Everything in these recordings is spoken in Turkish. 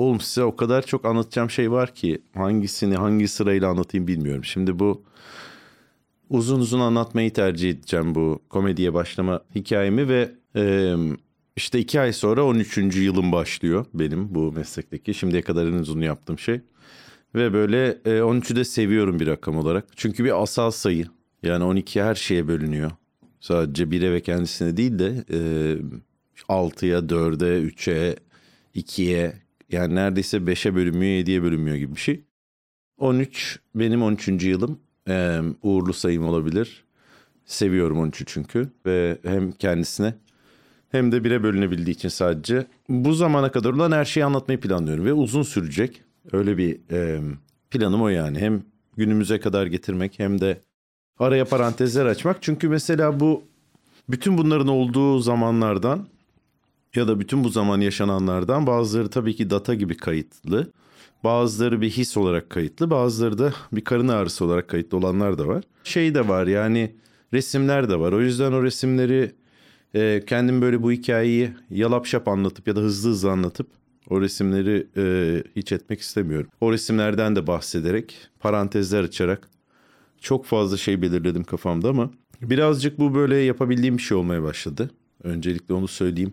oğlum size o kadar çok anlatacağım şey var ki hangisini hangi sırayla anlatayım bilmiyorum. Şimdi bu uzun uzun anlatmayı tercih edeceğim bu komediye başlama hikayemi ve e, işte iki ay sonra 13. yılım başlıyor benim bu meslekteki. Şimdiye kadar en uzun yaptığım şey. Ve böyle e, 13'ü de seviyorum bir rakam olarak. Çünkü bir asal sayı. Yani 12 her şeye bölünüyor. Sadece 1'e ve kendisine değil de e, 6'ya, 4'e, 3'e, 2'ye yani neredeyse 5'e bölünmüyor, 7'ye bölünmüyor gibi bir şey. 13 benim 13. yılım. E, uğurlu sayım olabilir. Seviyorum 13'ü çünkü ve hem kendisine hem de bire bölünebildiği için sadece. Bu zamana kadar olan her şeyi anlatmayı planlıyorum ve uzun sürecek. Öyle bir e, planım o yani. Hem günümüze kadar getirmek hem de araya parantezler açmak. Çünkü mesela bu bütün bunların olduğu zamanlardan ya da bütün bu zaman yaşananlardan bazıları tabii ki data gibi kayıtlı. Bazıları bir his olarak kayıtlı, bazıları da bir karın ağrısı olarak kayıtlı olanlar da var. Şey de var yani resimler de var. O yüzden o resimleri e, kendim böyle bu hikayeyi yalap şap anlatıp ya da hızlı hızlı anlatıp o resimleri e, hiç etmek istemiyorum. O resimlerden de bahsederek, parantezler açarak çok fazla şey belirledim kafamda ama birazcık bu böyle yapabildiğim bir şey olmaya başladı. Öncelikle onu söyleyeyim.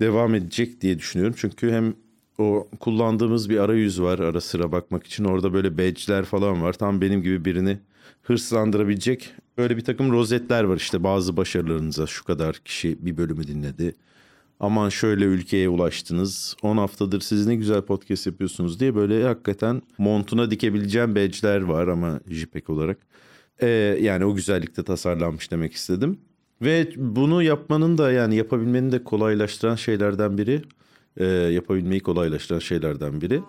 Devam edecek diye düşünüyorum. Çünkü hem o kullandığımız bir arayüz var ara sıra bakmak için. Orada böyle badge'ler falan var. Tam benim gibi birini hırslandırabilecek böyle bir takım rozetler var işte bazı başarılarınıza şu kadar kişi bir bölümü dinledi. Aman şöyle ülkeye ulaştınız. 10 haftadır siz ne güzel podcast yapıyorsunuz diye böyle hakikaten montuna dikebileceğim badge'ler var ama JPEG olarak. Ee, yani o güzellikte tasarlanmış demek istedim. Ve bunu yapmanın da yani yapabilmenin de kolaylaştıran şeylerden biri. E, yapabilmeyi kolaylaştıran şeylerden biri.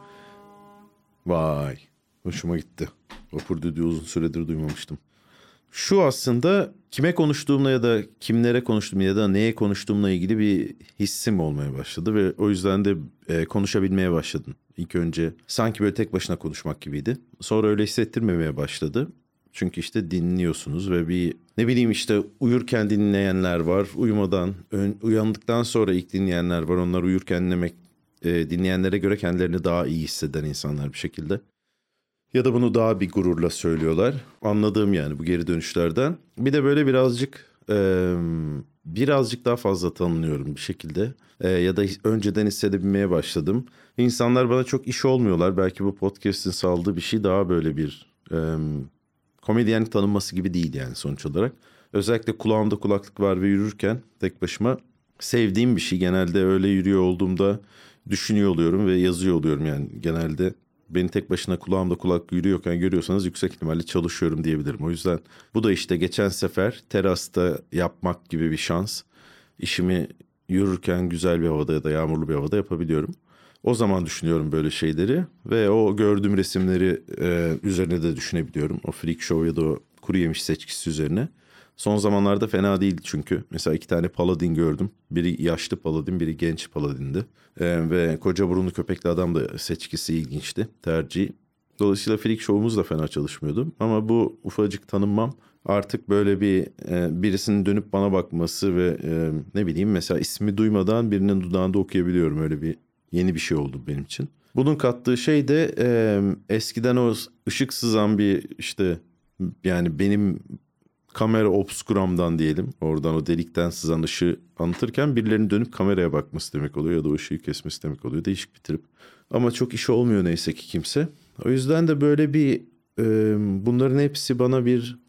Vay hoşuma gitti. Vapur düdüğü uzun süredir duymamıştım. Şu aslında kime konuştuğumla ya da kimlere konuştuğum ya da neye konuştuğumla ilgili bir hissim olmaya başladı ve o yüzden de e, konuşabilmeye başladım. İlk önce sanki böyle tek başına konuşmak gibiydi. Sonra öyle hissettirmemeye başladı. Çünkü işte dinliyorsunuz ve bir ne bileyim işte uyurken dinleyenler var. Uyumadan, uyandıktan sonra ilk dinleyenler var. Onlar uyurken dinlemek, e, dinleyenlere göre kendilerini daha iyi hisseden insanlar bir şekilde. Ya da bunu daha bir gururla söylüyorlar. Anladığım yani bu geri dönüşlerden. Bir de böyle birazcık e, birazcık daha fazla tanınıyorum bir şekilde. E, ya da önceden hissedebilmeye başladım. İnsanlar bana çok iş olmuyorlar. Belki bu podcast'in saldığı bir şey daha böyle bir e, komedyenlik tanınması gibi değil yani sonuç olarak. Özellikle kulağımda kulaklık var ve yürürken tek başıma sevdiğim bir şey. Genelde öyle yürüyor olduğumda düşünüyor oluyorum ve yazıyor oluyorum yani genelde beni tek başına kulağımda kulak yürüyorken görüyorsanız yüksek ihtimalle çalışıyorum diyebilirim. O yüzden bu da işte geçen sefer terasta yapmak gibi bir şans. İşimi yürürken güzel bir havada ya da yağmurlu bir havada yapabiliyorum. O zaman düşünüyorum böyle şeyleri ve o gördüğüm resimleri e, üzerine de düşünebiliyorum. O freak show ya da o kuru yemiş seçkisi üzerine. Son zamanlarda fena değildi çünkü. Mesela iki tane paladin gördüm. Biri yaşlı paladin, biri genç paladindi. Ee, ve koca burunlu köpekli adam da seçkisi ilginçti. Tercihi. Dolayısıyla freak show'umuz da fena çalışmıyordu. Ama bu ufacık tanınmam artık böyle bir e, birisinin dönüp bana bakması ve e, ne bileyim mesela ismi duymadan birinin dudağında okuyabiliyorum. Öyle bir yeni bir şey oldu benim için. Bunun kattığı şey de e, eskiden o ışık sızan bir işte yani benim kamera obskuramdan diyelim. Oradan o delikten sızan ışığı anlatırken birilerinin dönüp kameraya bakması demek oluyor ya da o ışığı kesmesi demek oluyor. Değişik bir trip. Ama çok iş olmuyor neyse ki kimse. O yüzden de böyle bir e, bunların hepsi bana bir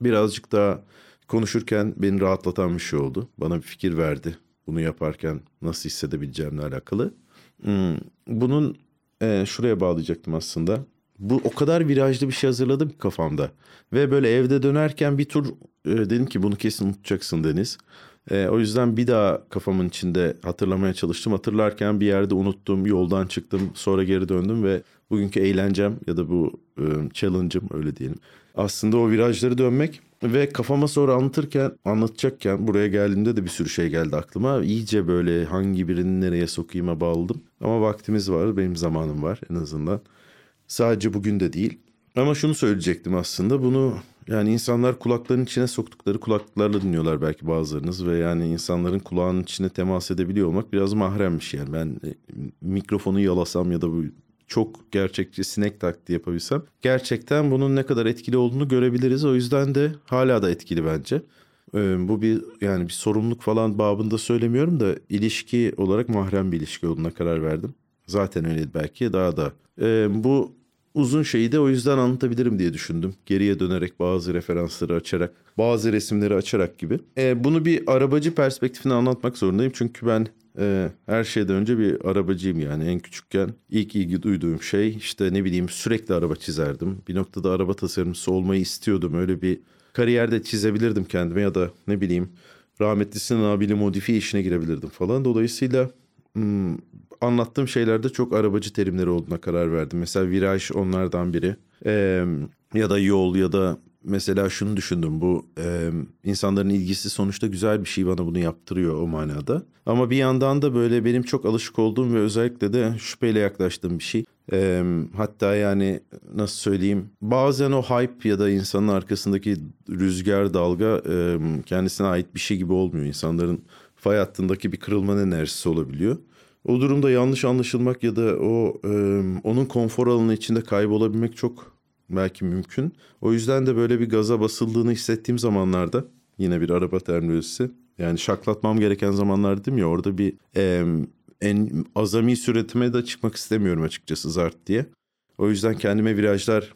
birazcık daha konuşurken beni rahatlatan bir şey oldu. Bana bir fikir verdi. Bunu yaparken nasıl hissedebileceğimle alakalı. Hmm, bunun e, şuraya bağlayacaktım aslında bu o kadar virajlı bir şey hazırladım ki kafamda. Ve böyle evde dönerken bir tur e, dedim ki bunu kesin unutacaksın Deniz. E, o yüzden bir daha kafamın içinde hatırlamaya çalıştım. Hatırlarken bir yerde unuttum, yoldan çıktım, sonra geri döndüm ve bugünkü eğlencem ya da bu e, challenge'ım öyle diyelim. Aslında o virajları dönmek ve kafama sonra anlatırken, anlatacakken buraya geldiğimde de bir sürü şey geldi aklıma. İyice böyle hangi birini nereye sokayım'a bağladım. Ama vaktimiz var, benim zamanım var en azından. Sadece bugün de değil. Ama şunu söyleyecektim aslında bunu yani insanlar kulaklarının içine soktukları kulaklıklarla dinliyorlar belki bazılarınız ve yani insanların kulağının içine temas edebiliyor olmak biraz mahremmiş yani ben e, mikrofonu yalasam ya da bu çok gerçekçi sinek taklidi yapabilsem gerçekten bunun ne kadar etkili olduğunu görebiliriz. O yüzden de hala da etkili bence. Ee, bu bir yani bir sorumluluk falan babında söylemiyorum da ilişki olarak mahrem bir ilişki olduğuna karar verdim. Zaten öyleydi belki daha da. Ee, bu uzun şeyi de o yüzden anlatabilirim diye düşündüm. Geriye dönerek bazı referansları açarak, bazı resimleri açarak gibi. Ee, bunu bir arabacı perspektifine anlatmak zorundayım. Çünkü ben e, her şeyden önce bir arabacıyım yani. En küçükken ilk ilgi duyduğum şey işte ne bileyim sürekli araba çizerdim. Bir noktada araba tasarımcısı olmayı istiyordum. Öyle bir kariyerde çizebilirdim kendime ya da ne bileyim rahmetlisinin abili modifiye işine girebilirdim falan. Dolayısıyla hmm, anlattığım şeylerde çok arabacı terimleri olduğuna karar verdim. Mesela viraj onlardan biri. Ee, ya da yol ya da mesela şunu düşündüm bu e, insanların ilgisi sonuçta güzel bir şey bana bunu yaptırıyor o manada. Ama bir yandan da böyle benim çok alışık olduğum ve özellikle de şüpheyle yaklaştığım bir şey. E, hatta yani nasıl söyleyeyim bazen o hype ya da insanın arkasındaki rüzgar dalga e, kendisine ait bir şey gibi olmuyor. İnsanların fay hattındaki bir kırılma enerjisi olabiliyor. O durumda yanlış anlaşılmak ya da o e, onun konfor alanı içinde kaybolabilmek çok belki mümkün. O yüzden de böyle bir gaza basıldığını hissettiğim zamanlarda yine bir araba terminolojisi. Yani şaklatmam gereken zamanlar değil mi ya orada bir e, en azami süretime de çıkmak istemiyorum açıkçası zart diye. O yüzden kendime virajlar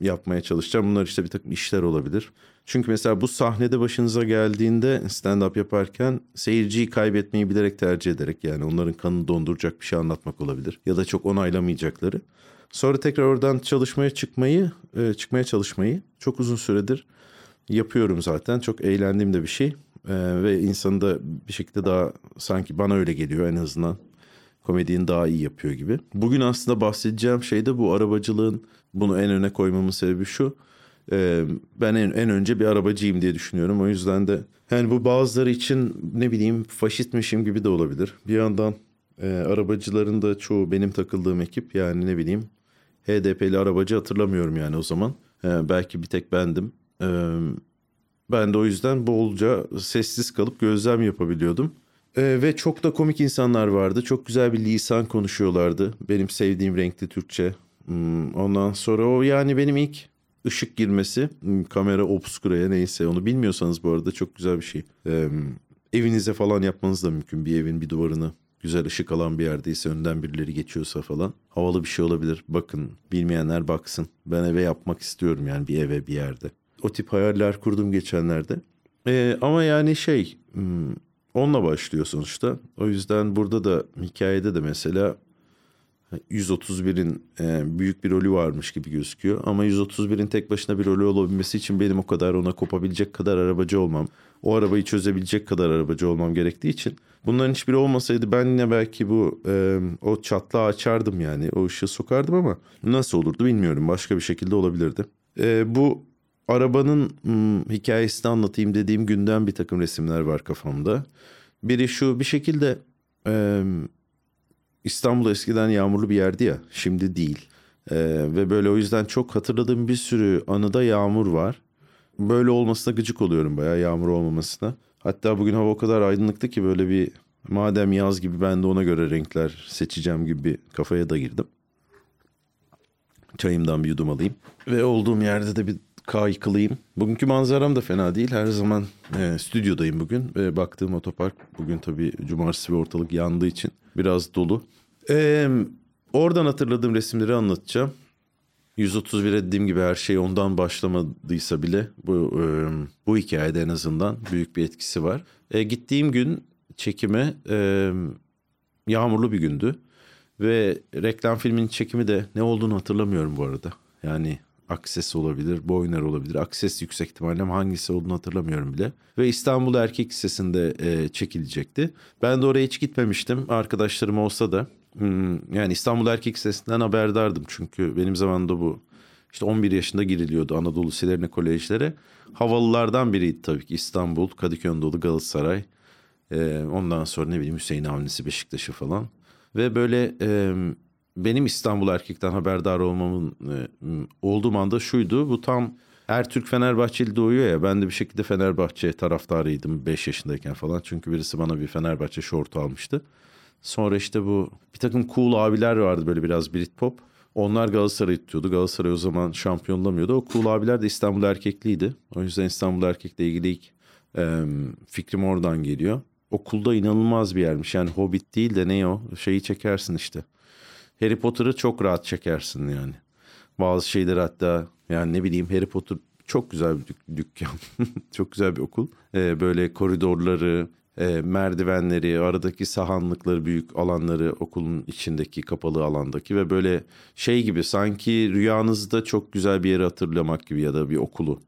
yapmaya çalışacağım. Bunlar işte bir takım işler olabilir. Çünkü mesela bu sahnede başınıza geldiğinde stand-up yaparken seyirciyi kaybetmeyi bilerek tercih ederek yani onların kanını donduracak bir şey anlatmak olabilir. Ya da çok onaylamayacakları. Sonra tekrar oradan çalışmaya çıkmayı, e, çıkmaya çalışmayı çok uzun süredir yapıyorum zaten. Çok eğlendiğim de bir şey. E, ve insanı da bir şekilde daha sanki bana öyle geliyor en azından. Komediyi daha iyi yapıyor gibi. Bugün aslında bahsedeceğim şey de bu arabacılığın bunu en öne koymamın sebebi şu. E, ben en, en önce bir arabacıyım diye düşünüyorum. O yüzden de yani bu bazıları için ne bileyim faşistmişim gibi de olabilir. Bir yandan e, arabacıların da çoğu benim takıldığım ekip yani ne bileyim HDP'li arabacı hatırlamıyorum yani o zaman. E, belki bir tek bendim. E, ben de o yüzden bolca sessiz kalıp gözlem yapabiliyordum. E, ve çok da komik insanlar vardı. Çok güzel bir lisan konuşuyorlardı. Benim sevdiğim renkli Türkçe. Hmm, ondan sonra o yani benim ilk ışık girmesi hmm, kamera obskuraya neyse onu bilmiyorsanız bu arada çok güzel bir şey. Ee, evinize falan yapmanız da mümkün bir evin bir duvarını güzel ışık alan bir yerdeyse önden birileri geçiyorsa falan havalı bir şey olabilir. Bakın bilmeyenler baksın. Ben eve yapmak istiyorum yani bir eve bir yerde. O tip hayaller kurdum geçenlerde. Ee, ama yani şey hmm, onunla başlıyor sonuçta. O yüzden burada da hikayede de mesela 131'in e, büyük bir rolü varmış gibi gözüküyor. Ama 131'in tek başına bir rolü olabilmesi için benim o kadar ona kopabilecek kadar arabacı olmam, o arabayı çözebilecek kadar arabacı olmam gerektiği için bunların hiçbiri olmasaydı ben yine belki bu e, o çatlağı açardım yani o ışığı sokardım ama nasıl olurdu bilmiyorum. Başka bir şekilde olabilirdi. E, bu arabanın hikayesini anlatayım dediğim günden bir takım resimler var kafamda. Biri şu bir şekilde İstanbul eskiden yağmurlu bir yerdi ya şimdi değil. Ee, ve böyle o yüzden çok hatırladığım bir sürü anıda yağmur var. Böyle olmasına gıcık oluyorum bayağı yağmur olmamasına. Hatta bugün hava o kadar aydınlıktı ki böyle bir madem yaz gibi ben de ona göre renkler seçeceğim gibi bir kafaya da girdim. Çayımdan bir yudum alayım. Ve olduğum yerde de bir kaykılayım. Bugünkü manzaram da fena değil. Her zaman e, stüdyodayım bugün. Ve baktığım otopark bugün tabii cumartesi ve ortalık yandığı için biraz dolu. E, oradan hatırladığım resimleri anlatacağım. 131'e dediğim gibi her şey ondan başlamadıysa bile bu e, bu hikayede en azından büyük bir etkisi var. E, gittiğim gün çekime e, yağmurlu bir gündü. Ve reklam filminin çekimi de ne olduğunu hatırlamıyorum bu arada. Yani Akses olabilir, Boyner olabilir. Akses yüksek ihtimalle hangisi olduğunu hatırlamıyorum bile. Ve İstanbul Erkek Lisesi'nde e, çekilecekti. Ben de oraya hiç gitmemiştim. Arkadaşlarım olsa da. Hmm, yani İstanbul Erkek Lisesi'nden haberdardım. Çünkü benim zamanımda bu işte 11 yaşında giriliyordu Anadolu Liselerine, kolejlere. Havalılardan biriydi tabii ki İstanbul, Kadıköy Anadolu, Galatasaray. E, ondan sonra ne bileyim Hüseyin Avnisi, Beşiktaş'ı falan. Ve böyle... benim İstanbul erkekten haberdar olmamın e, olduğum anda şuydu. Bu tam her Türk Fenerbahçeli doğuyor ya ben de bir şekilde Fenerbahçe taraftarıydım 5 yaşındayken falan. Çünkü birisi bana bir Fenerbahçe şortu almıştı. Sonra işte bu bir takım cool abiler vardı böyle biraz Britpop. Onlar Galatasaray'ı tutuyordu. Galatasaray o zaman şampiyonlamıyordu. O cool abiler de İstanbul erkekliydi. O yüzden İstanbul erkekle ilgili ilk e, fikrim oradan geliyor. Okulda inanılmaz bir yermiş. Yani Hobbit değil de ne o? Şeyi çekersin işte. Harry Potter'ı çok rahat çekersin yani. Bazı şeyler hatta yani ne bileyim Harry Potter çok güzel bir dük- dükkan. çok güzel bir okul. Ee, böyle koridorları, e, merdivenleri, aradaki sahanlıkları, büyük alanları okulun içindeki kapalı alandaki ve böyle şey gibi sanki rüyanızda çok güzel bir yeri hatırlamak gibi ya da bir okulu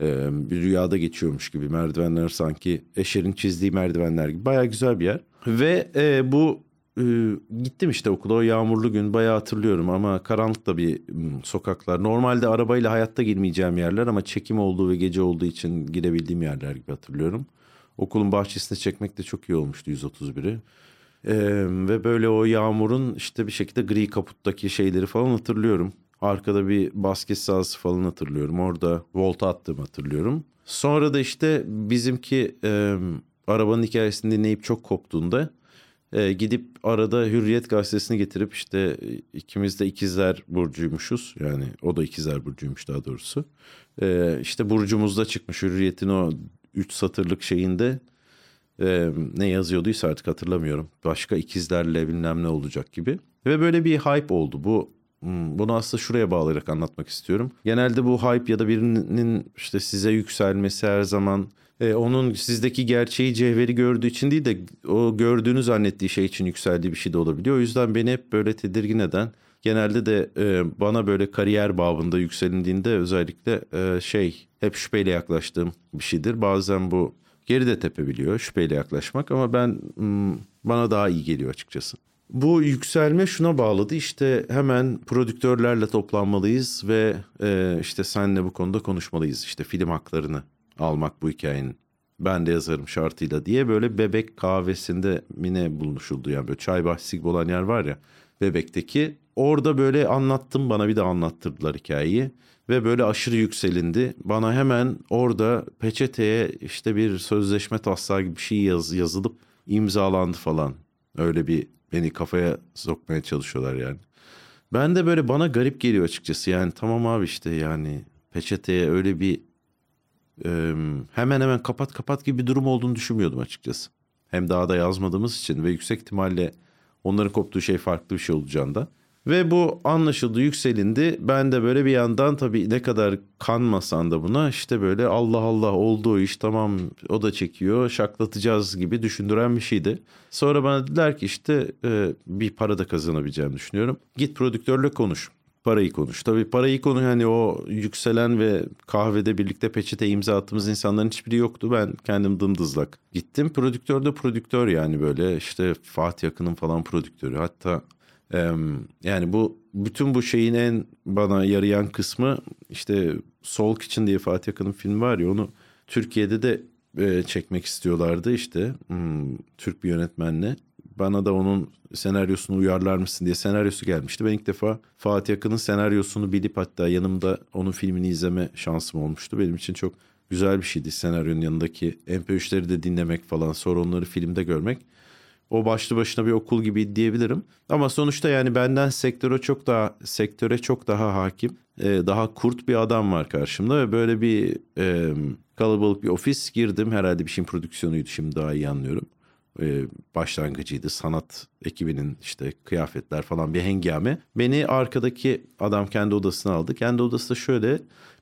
e, bir rüyada geçiyormuş gibi merdivenler sanki Eşer'in çizdiği merdivenler gibi baya güzel bir yer. Ve e, bu e, gittim işte okula o yağmurlu gün bayağı hatırlıyorum ama karanlık da bir m, sokaklar. Normalde arabayla hayatta girmeyeceğim yerler ama çekim olduğu ve gece olduğu için girebildiğim yerler gibi hatırlıyorum. Okulun bahçesine çekmek de çok iyi olmuştu 131'i. Ee, ve böyle o yağmurun işte bir şekilde gri kaputtaki şeyleri falan hatırlıyorum. Arkada bir basket sahası falan hatırlıyorum. Orada volta attığımı hatırlıyorum. Sonra da işte bizimki e, arabanın hikayesini dinleyip çok koptuğunda e, gidip arada Hürriyet gazetesini getirip işte e, ikimiz de ikizler burcuymuşuz. Yani o da ikizler burcuymuş daha doğrusu. E, işte burcumuzda çıkmış Hürriyet'in o üç satırlık şeyinde e, ne yazıyorduysa artık hatırlamıyorum. Başka ikizlerle bilmem ne olacak gibi. Ve böyle bir hype oldu. Bu hmm, bunu aslında şuraya bağlayarak anlatmak istiyorum. Genelde bu hype ya da birinin işte size yükselmesi her zaman e, onun sizdeki gerçeği cevheri gördüğü için değil de o gördüğünü zannettiği şey için yükseldiği bir şey de olabiliyor. O yüzden beni hep böyle tedirgin eden genelde de e, bana böyle kariyer babında yükselindiğinde özellikle e, şey hep şüpheyle yaklaştığım bir şeydir. Bazen bu geri de tepebiliyor şüpheyle yaklaşmak ama ben bana daha iyi geliyor açıkçası. Bu yükselme şuna bağladı işte hemen prodüktörlerle toplanmalıyız ve e, işte senle bu konuda konuşmalıyız işte film haklarını almak bu hikayenin. Ben de yazarım şartıyla diye böyle bebek kahvesinde mine buluşuldu yani böyle çay bahçesi gibi olan yer var ya bebekteki. Orada böyle anlattım bana bir de anlattırdılar hikayeyi ve böyle aşırı yükselindi. Bana hemen orada peçeteye işte bir sözleşme taslağı gibi bir şey yaz, yazılıp imzalandı falan. Öyle bir beni kafaya sokmaya çalışıyorlar yani. Ben de böyle bana garip geliyor açıkçası. Yani tamam abi işte yani peçeteye öyle bir e, hemen hemen kapat kapat gibi bir durum olduğunu düşünmüyordum açıkçası. Hem daha da yazmadığımız için ve yüksek ihtimalle onların koptuğu şey farklı bir şey olacağında. Ve bu anlaşıldı, yükselindi. Ben de böyle bir yandan tabii ne kadar kanmasan da buna işte böyle Allah Allah olduğu iş tamam o da çekiyor şaklatacağız gibi düşündüren bir şeydi. Sonra bana dediler ki işte e, bir para da kazanabileceğimi düşünüyorum. Git prodüktörle konuş. Parayı konuş. Tabii parayı konu hani o yükselen ve kahvede birlikte peçete imza attığımız insanların hiçbiri yoktu. Ben kendim dımdızlak gittim. Prodüktör de prodüktör yani böyle işte Fatih Akın'ın falan prodüktörü. Hatta yani bu bütün bu şeyin en bana yarayan kısmı işte Soul Kitchen diye Fatih Akın'ın filmi var ya onu Türkiye'de de e, çekmek istiyorlardı işte hmm, Türk bir yönetmenle. Bana da onun senaryosunu uyarlar mısın diye senaryosu gelmişti. Ben ilk defa Fatih Akın'ın senaryosunu bilip hatta yanımda onun filmini izleme şansım olmuştu. Benim için çok güzel bir şeydi senaryonun yanındaki MP3'leri de dinlemek falan sonra onları filmde görmek o başlı başına bir okul gibi diyebilirim. Ama sonuçta yani benden sektöre çok daha sektöre çok daha hakim, e, daha kurt bir adam var karşımda ve böyle bir e, kalabalık bir ofis girdim. Herhalde bir şeyin prodüksiyonuydu şimdi daha iyi anlıyorum. E, başlangıcıydı sanat ekibinin işte kıyafetler falan bir hengame. Beni arkadaki adam kendi odasına aldı. Kendi odasında şöyle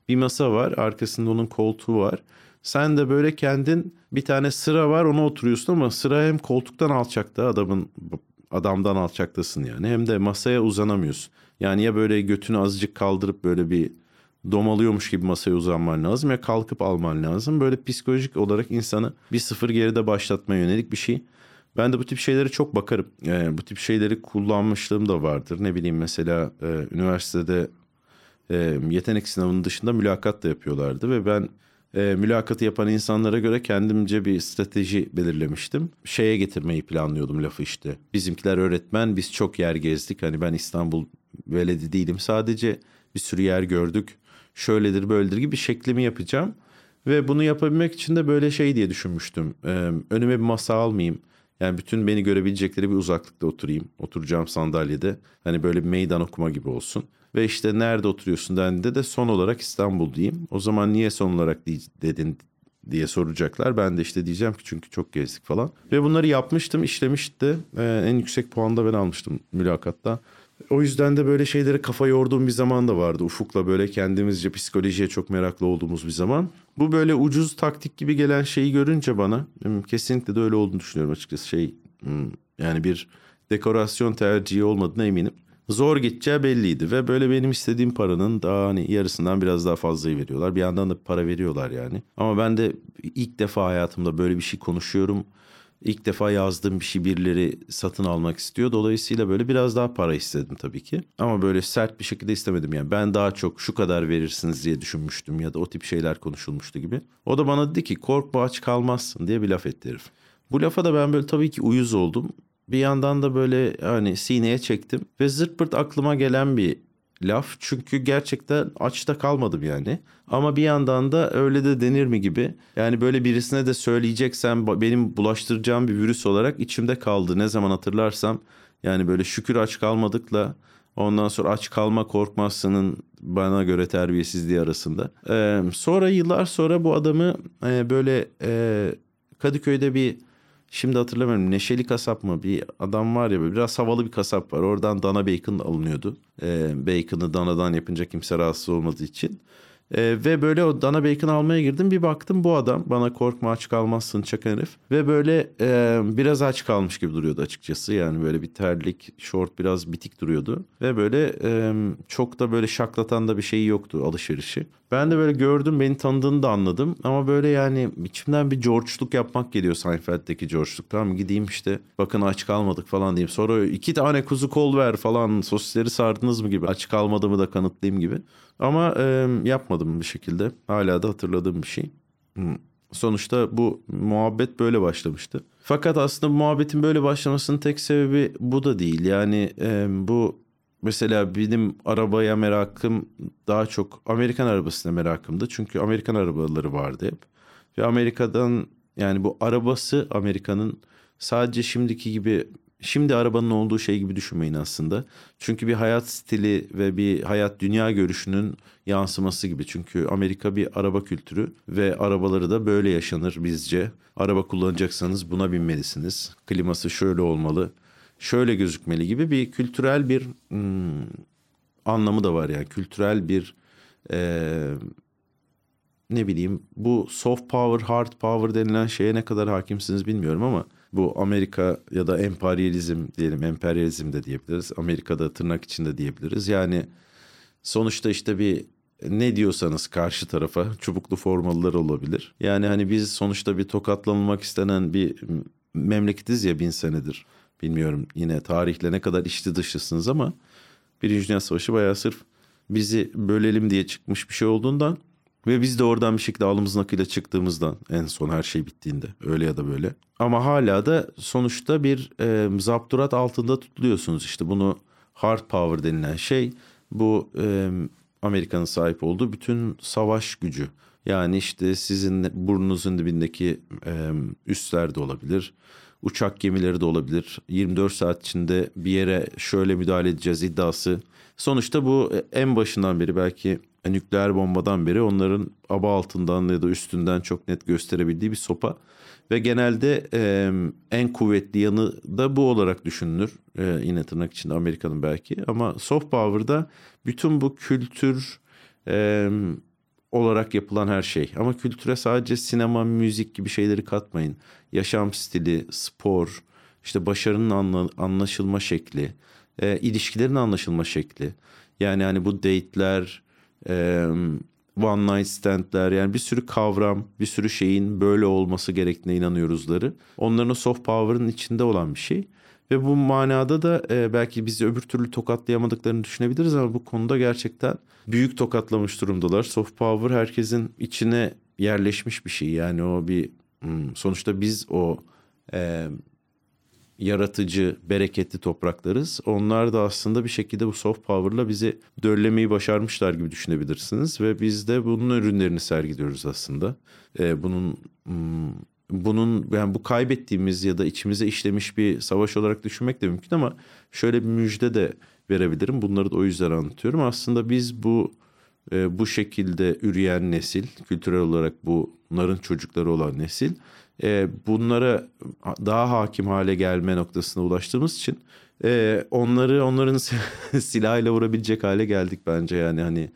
bir masa var arkasında onun koltuğu var. Sen de böyle kendin bir tane sıra var ona oturuyorsun ama sıra hem koltuktan alçakta adamın adamdan alçaktasın yani hem de masaya uzanamıyorsun. Yani ya böyle götünü azıcık kaldırıp böyle bir domalıyormuş gibi masaya uzanman lazım ya kalkıp alman lazım. Böyle psikolojik olarak insanı bir sıfır geride başlatmaya yönelik bir şey. Ben de bu tip şeylere çok bakarım. Yani bu tip şeyleri kullanmışlığım da vardır. Ne bileyim mesela e, üniversitede e, yetenek sınavının dışında mülakat da yapıyorlardı ve ben e, mülakatı yapan insanlara göre kendimce bir strateji belirlemiştim. Şeye getirmeyi planlıyordum lafı işte. Bizimkiler öğretmen, biz çok yer gezdik. Hani ben İstanbul veledi değilim. Sadece bir sürü yer gördük. Şöyledir böyledir gibi şeklimi yapacağım. Ve bunu yapabilmek için de böyle şey diye düşünmüştüm. Ee, önüme bir masa almayayım. Yani bütün beni görebilecekleri bir uzaklıkta oturayım. Oturacağım sandalyede. Hani böyle bir meydan okuma gibi olsun. Ve işte nerede oturuyorsun dendiğinde de son olarak İstanbul diyeyim. O zaman niye son olarak dedin diye soracaklar. Ben de işte diyeceğim ki çünkü çok gezdik falan. Ve bunları yapmıştım, işlemişti. Ee, en yüksek puanda ben almıştım mülakatta. O yüzden de böyle şeylere kafa yorduğum bir zaman da vardı. Ufuk'la böyle kendimizce psikolojiye çok meraklı olduğumuz bir zaman. Bu böyle ucuz taktik gibi gelen şeyi görünce bana kesinlikle de öyle olduğunu düşünüyorum açıkçası. Şey hmm, yani bir dekorasyon tercihi olmadığına eminim. Zor gideceği belliydi ve böyle benim istediğim paranın daha hani yarısından biraz daha fazlayı veriyorlar. Bir yandan da para veriyorlar yani. Ama ben de ilk defa hayatımda böyle bir şey konuşuyorum İlk defa yazdığım bir şey birileri satın almak istiyor. Dolayısıyla böyle biraz daha para istedim tabii ki. Ama böyle sert bir şekilde istemedim yani. Ben daha çok şu kadar verirsiniz diye düşünmüştüm ya da o tip şeyler konuşulmuştu gibi. O da bana dedi ki korkma aç kalmazsın diye bir laf etti herif. Bu lafa da ben böyle tabii ki uyuz oldum. Bir yandan da böyle hani sineye çektim ve zırt pırt aklıma gelen bir laf. Çünkü gerçekten açta kalmadım yani. Ama bir yandan da öyle de denir mi gibi. Yani böyle birisine de söyleyeceksem benim bulaştıracağım bir virüs olarak içimde kaldı. Ne zaman hatırlarsam yani böyle şükür aç kalmadıkla ondan sonra aç kalma korkmazsının bana göre terbiyesizliği arasında. Ee, sonra yıllar sonra bu adamı e, böyle e, Kadıköy'de bir Şimdi hatırlamıyorum Neşeli Kasap mı bir adam var ya böyle biraz havalı bir kasap var. Oradan dana bacon alınıyordu. Ee, bacon'ı danadan yapınca kimse rahatsız olmadığı için. Ee, ve böyle o dana bacon almaya girdim. Bir baktım bu adam bana korkma aç kalmazsın çakan herif. Ve böyle e, biraz aç kalmış gibi duruyordu açıkçası. Yani böyle bir terlik, şort biraz bitik duruyordu. Ve böyle e, çok da böyle şaklatan da bir şeyi yoktu alışverişi. Ben de böyle gördüm beni tanıdığını da anladım. Ama böyle yani içimden bir George'luk yapmak geliyor Seinfeld'deki George'luk. Tamam gideyim işte bakın aç kalmadık falan diyeyim. Sonra iki tane kuzu kol ver falan sosisleri sardınız mı gibi. Aç kalmadığımı da kanıtlayayım gibi. Ama e, yapmadım bir şekilde. Hala da hatırladığım bir şey. Hmm. Sonuçta bu muhabbet böyle başlamıştı. Fakat aslında muhabbetin böyle başlamasının tek sebebi bu da değil. Yani e, bu mesela benim arabaya merakım daha çok Amerikan arabasına merakımdı. Çünkü Amerikan arabaları vardı hep. Ve Amerika'dan yani bu arabası Amerika'nın sadece şimdiki gibi şimdi arabanın olduğu şey gibi düşünmeyin aslında. Çünkü bir hayat stili ve bir hayat dünya görüşünün yansıması gibi. Çünkü Amerika bir araba kültürü ve arabaları da böyle yaşanır bizce. Araba kullanacaksanız buna binmelisiniz. Kliması şöyle olmalı, şöyle gözükmeli gibi bir kültürel bir hmm, anlamı da var yani. Kültürel bir e, ne bileyim bu soft power, hard power denilen şeye ne kadar hakimsiniz bilmiyorum ama bu Amerika ya da emperyalizm diyelim emperyalizm de diyebiliriz. Amerika'da tırnak içinde diyebiliriz. Yani sonuçta işte bir ne diyorsanız karşı tarafa çubuklu formalılar olabilir. Yani hani biz sonuçta bir tokatlanılmak istenen bir memleketiz ya bin senedir. Bilmiyorum yine tarihle ne kadar içli dışlısınız ama Birinci Dünya Savaşı bayağı sırf bizi bölelim diye çıkmış bir şey olduğundan ve biz de oradan bir şekilde alımızın akıyla çıktığımızdan en son her şey bittiğinde öyle ya da böyle. Ama hala da sonuçta bir e, zapturat altında tutuluyorsunuz. İşte bunu hard power denilen şey bu e, Amerika'nın sahip olduğu bütün savaş gücü. Yani işte sizin burnunuzun dibindeki e, üsler de olabilir. Uçak gemileri de olabilir. 24 saat içinde bir yere şöyle müdahale edeceğiz iddiası. Sonuçta bu en başından beri belki nükleer bombadan beri onların aba altından ya da üstünden çok net gösterebildiği bir sopa. Ve genelde e, en kuvvetli yanı da bu olarak düşünülür. E, yine tırnak içinde Amerika'nın belki. Ama soft power'da bütün bu kültür e, olarak yapılan her şey. Ama kültüre sadece sinema, müzik gibi şeyleri katmayın. Yaşam stili, spor, işte başarının anla, anlaşılma şekli, e, ilişkilerin anlaşılma şekli. Yani hani bu date'ler, e, one night stand'ler yani bir sürü kavram, bir sürü şeyin böyle olması gerektiğine inanıyoruzları. Onların o soft power'ın içinde olan bir şey. Ve bu manada da e, belki bizi öbür türlü tokatlayamadıklarını düşünebiliriz ama bu konuda gerçekten büyük tokatlamış durumdalar. Soft power herkesin içine yerleşmiş bir şey. Yani o bir hmm, sonuçta biz o e, yaratıcı, bereketli topraklarız. Onlar da aslında bir şekilde bu soft power'la bizi döllemeyi başarmışlar gibi düşünebilirsiniz ve biz de bunun ürünlerini sergiliyoruz aslında. Ee, bunun hmm, bunun yani bu kaybettiğimiz ya da içimize işlemiş bir savaş olarak düşünmek de mümkün ama şöyle bir müjde de verebilirim. Bunları da o yüzden anlatıyorum. Aslında biz bu e, bu şekilde üreyen nesil, kültürel olarak bunların çocukları olan nesil e, bunlara daha hakim hale gelme noktasına ulaştığımız için e, onları onların silahıyla vurabilecek hale geldik bence yani hani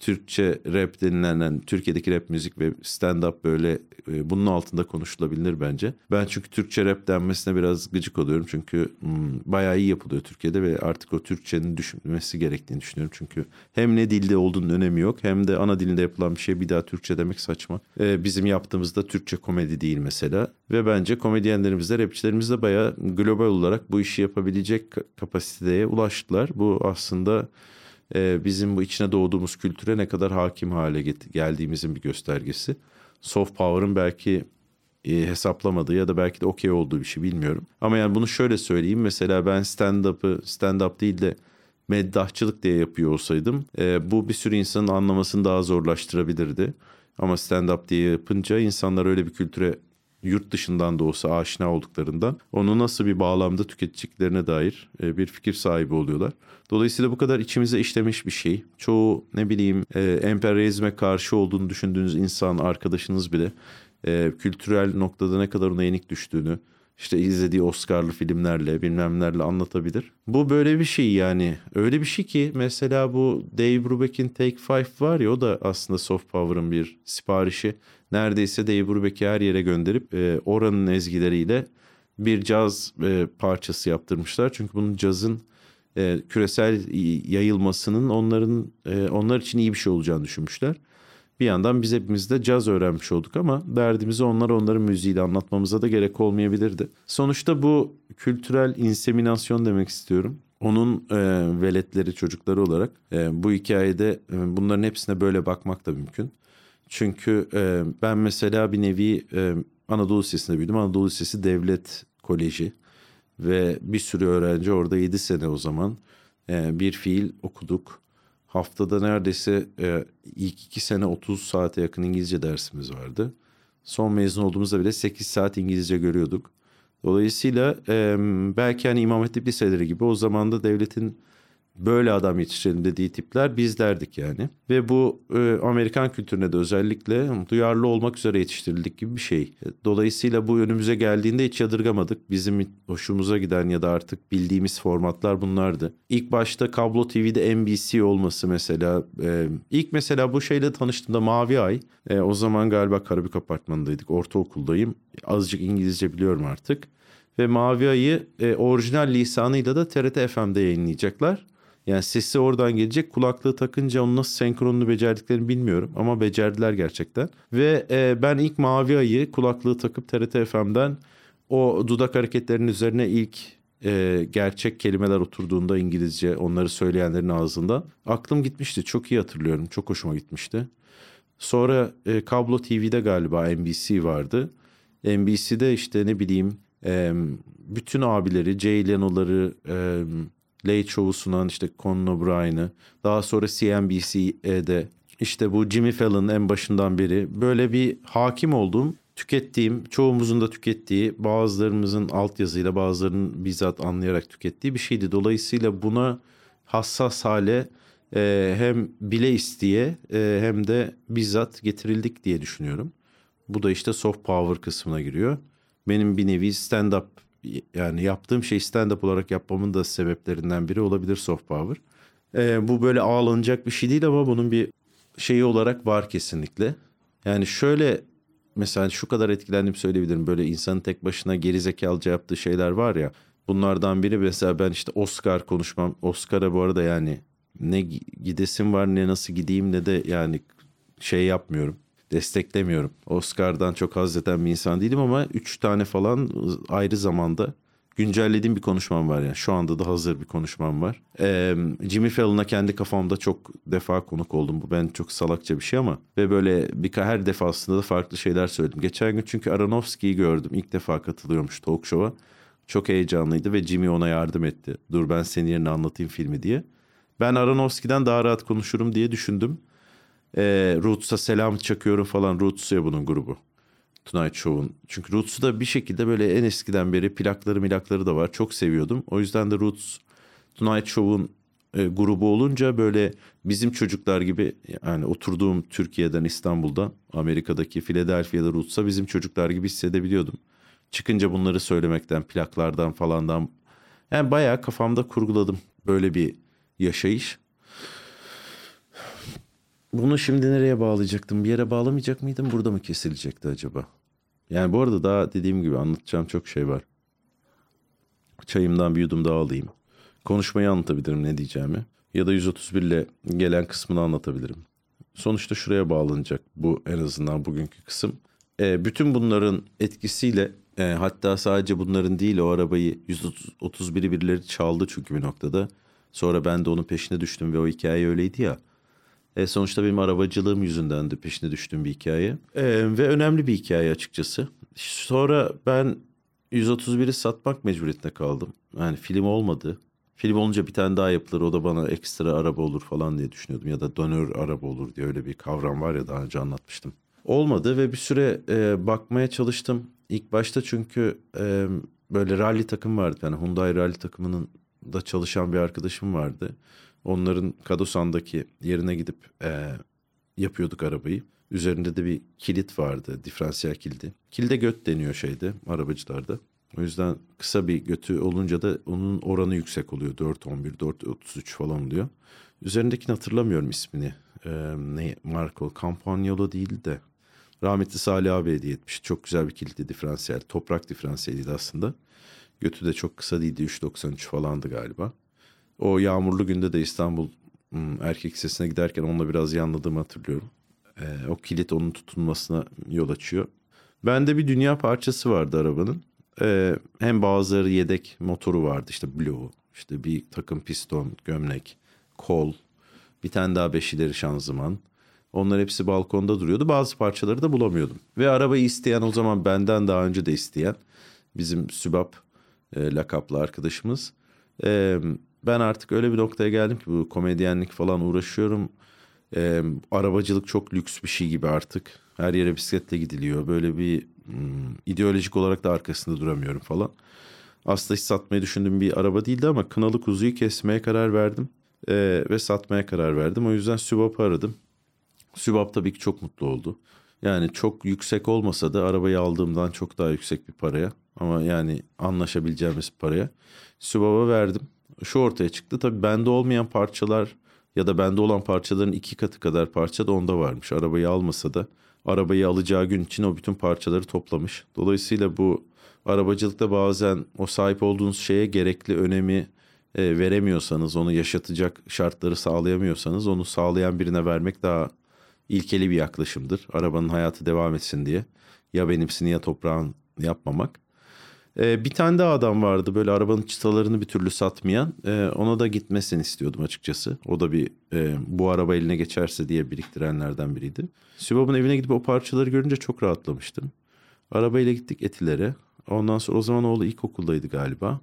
Türkçe rap denilen Türkiye'deki rap müzik ve stand-up böyle e, bunun altında konuşulabilir bence. Ben çünkü Türkçe rap denmesine biraz gıcık oluyorum. Çünkü hmm, bayağı iyi yapılıyor Türkiye'de ve artık o Türkçenin düşünmesi gerektiğini düşünüyorum. Çünkü hem ne dilde olduğunun önemi yok hem de ana dilinde yapılan bir şey bir daha Türkçe demek saçma. E, bizim yaptığımızda Türkçe komedi değil mesela. Ve bence komedyenlerimiz de rapçilerimiz de bayağı global olarak bu işi yapabilecek kapasiteye ulaştılar. Bu aslında e, bizim bu içine doğduğumuz kültüre ne kadar hakim hale geldiğimizin bir göstergesi. Soft power'ın belki e, hesaplamadığı ya da belki de okey olduğu bir şey bilmiyorum. Ama yani bunu şöyle söyleyeyim. Mesela ben stand-up'ı stand-up değil de meddahçılık diye yapıyor olsaydım e, bu bir sürü insanın anlamasını daha zorlaştırabilirdi. Ama stand-up diye yapınca insanlar öyle bir kültüre yurt dışından da olsa aşina olduklarından onu nasıl bir bağlamda tüketeceklerine dair e, bir fikir sahibi oluyorlar. Dolayısıyla bu kadar içimize işlemiş bir şey. Çoğu ne bileyim e, emperyalizme karşı olduğunu düşündüğünüz insan, arkadaşınız bile e, kültürel noktada ne kadar ona yenik düştüğünü, işte izlediği Oscar'lı filmlerle bilmemlerle anlatabilir. Bu böyle bir şey yani. Öyle bir şey ki mesela bu Dave Brubeck'in Take Five var ya o da aslında soft power'ın bir siparişi. Neredeyse Dave Brubeck'i her yere gönderip e, oranın ezgileriyle bir caz e, parçası yaptırmışlar. Çünkü bunun cazın e, küresel yayılmasının onların e, onlar için iyi bir şey olacağını düşünmüşler. Bir yandan biz hepimiz de caz öğrenmiş olduk ama derdimizi onlar onların müziğiyle anlatmamıza da gerek olmayabilirdi. Sonuçta bu kültürel inseminasyon demek istiyorum. Onun e, veletleri çocukları olarak e, bu hikayede e, bunların hepsine böyle bakmak da mümkün. Çünkü e, ben mesela bir nevi e, Anadolu Lisesi'nde büyüdüm. Anadolu Lisesi devlet koleji ve bir sürü öğrenci orada 7 sene o zaman e, bir fiil okuduk. Haftada neredeyse e, ilk iki sene 30 saate yakın İngilizce dersimiz vardı. Son mezun olduğumuzda bile 8 saat İngilizce görüyorduk. Dolayısıyla e, belki hani İmam Hatip liseleri gibi o zaman da devletin böyle adam yetiştirelim dediği tipler bizlerdik yani. Ve bu e, Amerikan kültürüne de özellikle duyarlı olmak üzere yetiştirildik gibi bir şey. Dolayısıyla bu önümüze geldiğinde hiç yadırgamadık. Bizim hoşumuza giden ya da artık bildiğimiz formatlar bunlardı. İlk başta kablo TV'de NBC olması mesela. E, ilk mesela bu şeyle tanıştığımda Mavi Ay. E, o zaman galiba Karabük Apartmanı'ndaydık. Ortaokuldayım. Azıcık İngilizce biliyorum artık. Ve Mavi Ay'ı e, orijinal lisanıyla da TRT FM'de yayınlayacaklar. Yani sesi oradan gelecek. Kulaklığı takınca onu nasıl senkronunu becerdiklerini bilmiyorum. Ama becerdiler gerçekten. Ve e, ben ilk Mavi Ay'ı kulaklığı takıp TRT FM'den o dudak hareketlerinin üzerine ilk e, gerçek kelimeler oturduğunda İngilizce onları söyleyenlerin ağzından aklım gitmişti. Çok iyi hatırlıyorum. Çok hoşuma gitmişti. Sonra e, kablo TV'de galiba NBC vardı. NBC'de işte ne bileyim e, bütün abileri, Jay Leno'ları, e, Late Show'u sunan işte Conan O'Brien'ı. Daha sonra CNBC'de işte bu Jimmy Fallon en başından beri böyle bir hakim olduğum, tükettiğim, çoğumuzun da tükettiği, bazılarımızın altyazıyla bazılarının bizzat anlayarak tükettiği bir şeydi. Dolayısıyla buna hassas hale e, hem bile isteye e, hem de bizzat getirildik diye düşünüyorum. Bu da işte soft power kısmına giriyor. Benim bir nevi stand-up yani yaptığım şey stand-up olarak yapmamın da sebeplerinden biri olabilir soft power. Ee, bu böyle ağlanacak bir şey değil ama bunun bir şeyi olarak var kesinlikle. Yani şöyle mesela şu kadar etkilendim söyleyebilirim. Böyle insanın tek başına gerizekalıca yaptığı şeyler var ya. Bunlardan biri mesela ben işte Oscar konuşmam. Oscar'a bu arada yani ne gidesim var ne nasıl gideyim ne de yani şey yapmıyorum desteklemiyorum. Oscar'dan çok haz eden bir insan değilim ama üç tane falan ayrı zamanda güncellediğim bir konuşmam var yani. Şu anda da hazır bir konuşmam var. Ee, Jimmy Fallon'a kendi kafamda çok defa konuk oldum. Bu ben çok salakça bir şey ama. Ve böyle bir her defasında da farklı şeyler söyledim. Geçen gün çünkü Aronofsky'yi gördüm. İlk defa katılıyormuş talk show'a. Çok heyecanlıydı ve Jimmy ona yardım etti. Dur ben senin yerine anlatayım filmi diye. Ben Aronofsky'den daha rahat konuşurum diye düşündüm. E, Roots'a selam çakıyorum falan. Roots ya bunun grubu. Tonight Show'un. Çünkü Roots'u da bir şekilde böyle en eskiden beri plakları milakları da var. Çok seviyordum. O yüzden de Roots Tonight Show'un e, grubu olunca böyle bizim çocuklar gibi yani oturduğum Türkiye'den İstanbul'da Amerika'daki Philadelphia'da Roots'a bizim çocuklar gibi hissedebiliyordum. Çıkınca bunları söylemekten plaklardan falandan yani bayağı kafamda kurguladım böyle bir yaşayış. Bunu şimdi nereye bağlayacaktım? Bir yere bağlamayacak mıydım? Burada mı kesilecekti acaba? Yani bu arada daha dediğim gibi anlatacağım çok şey var. Çayımdan bir yudum daha alayım. Konuşmayı anlatabilirim ne diyeceğimi. Ya da 131 ile gelen kısmını anlatabilirim. Sonuçta şuraya bağlanacak bu en azından bugünkü kısım. E, bütün bunların etkisiyle e, hatta sadece bunların değil o arabayı 131'i birileri çaldı çünkü bir noktada. Sonra ben de onun peşine düştüm ve o hikaye öyleydi ya. E, sonuçta benim arabacılığım yüzünden de peşine düştüğüm bir hikaye. E, ve önemli bir hikaye açıkçası. Sonra ben 131'i satmak mecburiyetinde kaldım. Yani film olmadı. Film olunca bir tane daha yapılır o da bana ekstra araba olur falan diye düşünüyordum. Ya da dönör araba olur diye öyle bir kavram var ya daha önce anlatmıştım. Olmadı ve bir süre e, bakmaya çalıştım. İlk başta çünkü e, böyle rally takım vardı. Yani Hyundai rally takımının da çalışan bir arkadaşım vardı. Onların Kadosan'daki yerine gidip e, yapıyorduk arabayı. Üzerinde de bir kilit vardı, diferansiyel kilidi. Kilide göt deniyor şeyde, arabacılarda. O yüzden kısa bir götü olunca da onun oranı yüksek oluyor. 4.11, 4.33 falan oluyor. Üzerindekini hatırlamıyorum ismini. Ee, ne Marco Campagnolo değil de rahmetli Salih abi hediye etmiş. Çok güzel bir kilitli diferansiyel. Toprak diferansiyeliydi aslında. Götü de çok kısa değildi. 3.93 falandı galiba. O yağmurlu günde de İstanbul hmm, erkek sesine giderken onunla biraz yanladığımı hatırlıyorum. Ee, o kilit onun tutunmasına yol açıyor. Bende bir dünya parçası vardı arabanın. Ee, hem bazıları yedek motoru vardı işte Blue, işte bir takım piston, gömlek, kol, bir tane daha beş ileri şanzıman. Onlar hepsi balkonda duruyordu. Bazı parçaları da bulamıyordum. Ve arabayı isteyen o zaman benden daha önce de isteyen bizim Sübap e, lakaplı arkadaşımız. E, ben artık öyle bir noktaya geldim ki bu komedyenlik falan uğraşıyorum. E, arabacılık çok lüks bir şey gibi artık. Her yere bisikletle gidiliyor. Böyle bir hmm, ideolojik olarak da arkasında duramıyorum falan. Aslında hiç satmayı düşündüğüm bir araba değildi ama kınalı kuzuyu kesmeye karar verdim. E, ve satmaya karar verdim. O yüzden Sübap'ı aradım. Sübap tabii ki çok mutlu oldu. Yani çok yüksek olmasa da arabayı aldığımdan çok daha yüksek bir paraya. Ama yani anlaşabileceğimiz paraya. Sübap'a verdim. Şu ortaya çıktı. Tabii bende olmayan parçalar ya da bende olan parçaların iki katı kadar parça da onda varmış. Arabayı almasa da arabayı alacağı gün için o bütün parçaları toplamış. Dolayısıyla bu arabacılıkta bazen o sahip olduğunuz şeye gerekli önemi e, veremiyorsanız, onu yaşatacak şartları sağlayamıyorsanız onu sağlayan birine vermek daha ilkeli bir yaklaşımdır. Arabanın hayatı devam etsin diye. Ya benimsini ya toprağın yapmamak. Ee, bir tane daha adam vardı böyle arabanın çıtalarını bir türlü satmayan. Ee, ona da gitmesini istiyordum açıkçası. O da bir e, bu araba eline geçerse diye biriktirenlerden biriydi. Sübab'ın evine gidip o parçaları görünce çok rahatlamıştım. Arabayla gittik Etiler'e. Ondan sonra o zaman oğlu ilkokuldaydı galiba.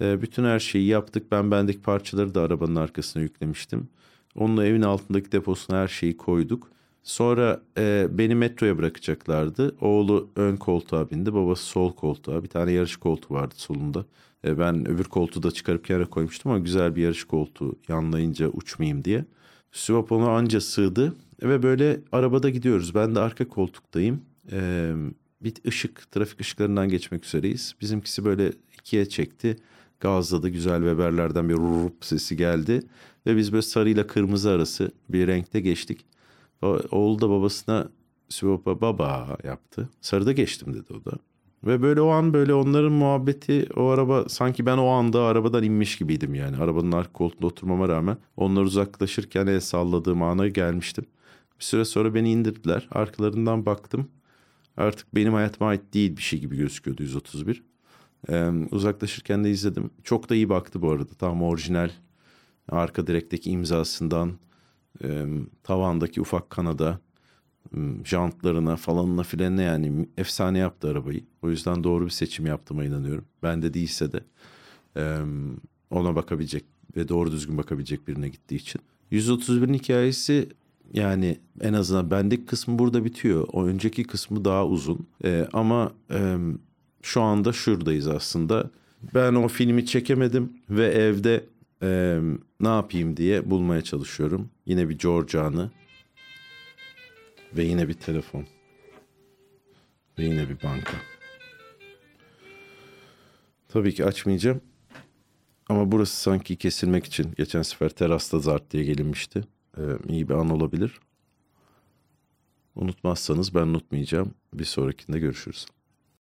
Ee, bütün her şeyi yaptık. Ben bendeki parçaları da arabanın arkasına yüklemiştim. Onunla evin altındaki deposuna her şeyi koyduk. Sonra e, beni metroya bırakacaklardı. Oğlu ön koltuğa bindi, babası sol koltuğa. Bir tane yarış koltuğu vardı solunda. E, ben öbür koltuğu da çıkarıp kenara koymuştum ama güzel bir yarış koltuğu yanlayınca uçmayayım diye. Süvap ona anca sığdı ve böyle arabada gidiyoruz. Ben de arka koltuktayım. E, bir ışık, trafik ışıklarından geçmek üzereyiz. Bizimkisi böyle ikiye çekti. Gazladı güzel Weber'lerden bir rup sesi geldi. Ve biz böyle sarıyla kırmızı arası bir renkte geçtik. Oğul da babasına Sivop'a baba yaptı. Sarıda geçtim dedi o da. Ve böyle o an böyle onların muhabbeti o araba sanki ben o anda arabadan inmiş gibiydim yani. Arabanın arka koltuğunda oturmama rağmen onlar uzaklaşırken el salladığım ana gelmiştim. Bir süre sonra beni indirdiler. Arkalarından baktım. Artık benim hayatıma ait değil bir şey gibi gözüküyordu 131. Ee, uzaklaşırken de izledim. Çok da iyi baktı bu arada. Tam orijinal arka direkteki imzasından e, tavandaki ufak kanada Jantlarına falanına filanına yani efsane yaptı arabayı. O yüzden doğru bir seçim yaptığıma inanıyorum. Ben de değilse de e, ona bakabilecek ve doğru düzgün bakabilecek birine gittiği için. 131'in hikayesi yani en azından bendeki kısmı burada bitiyor. O önceki kısmı daha uzun. E, ama e, şu anda şuradayız aslında. Ben o filmi çekemedim ve evde e, ne yapayım diye bulmaya çalışıyorum. Yine bir George anı ve yine bir telefon ve yine bir banka. Tabii ki açmayacağım. Ama burası sanki kesilmek için geçen sefer terasta zart diye gelinmişti. Ee, iyi bir an olabilir. Unutmazsanız ben unutmayacağım. Bir sonrakinde görüşürüz.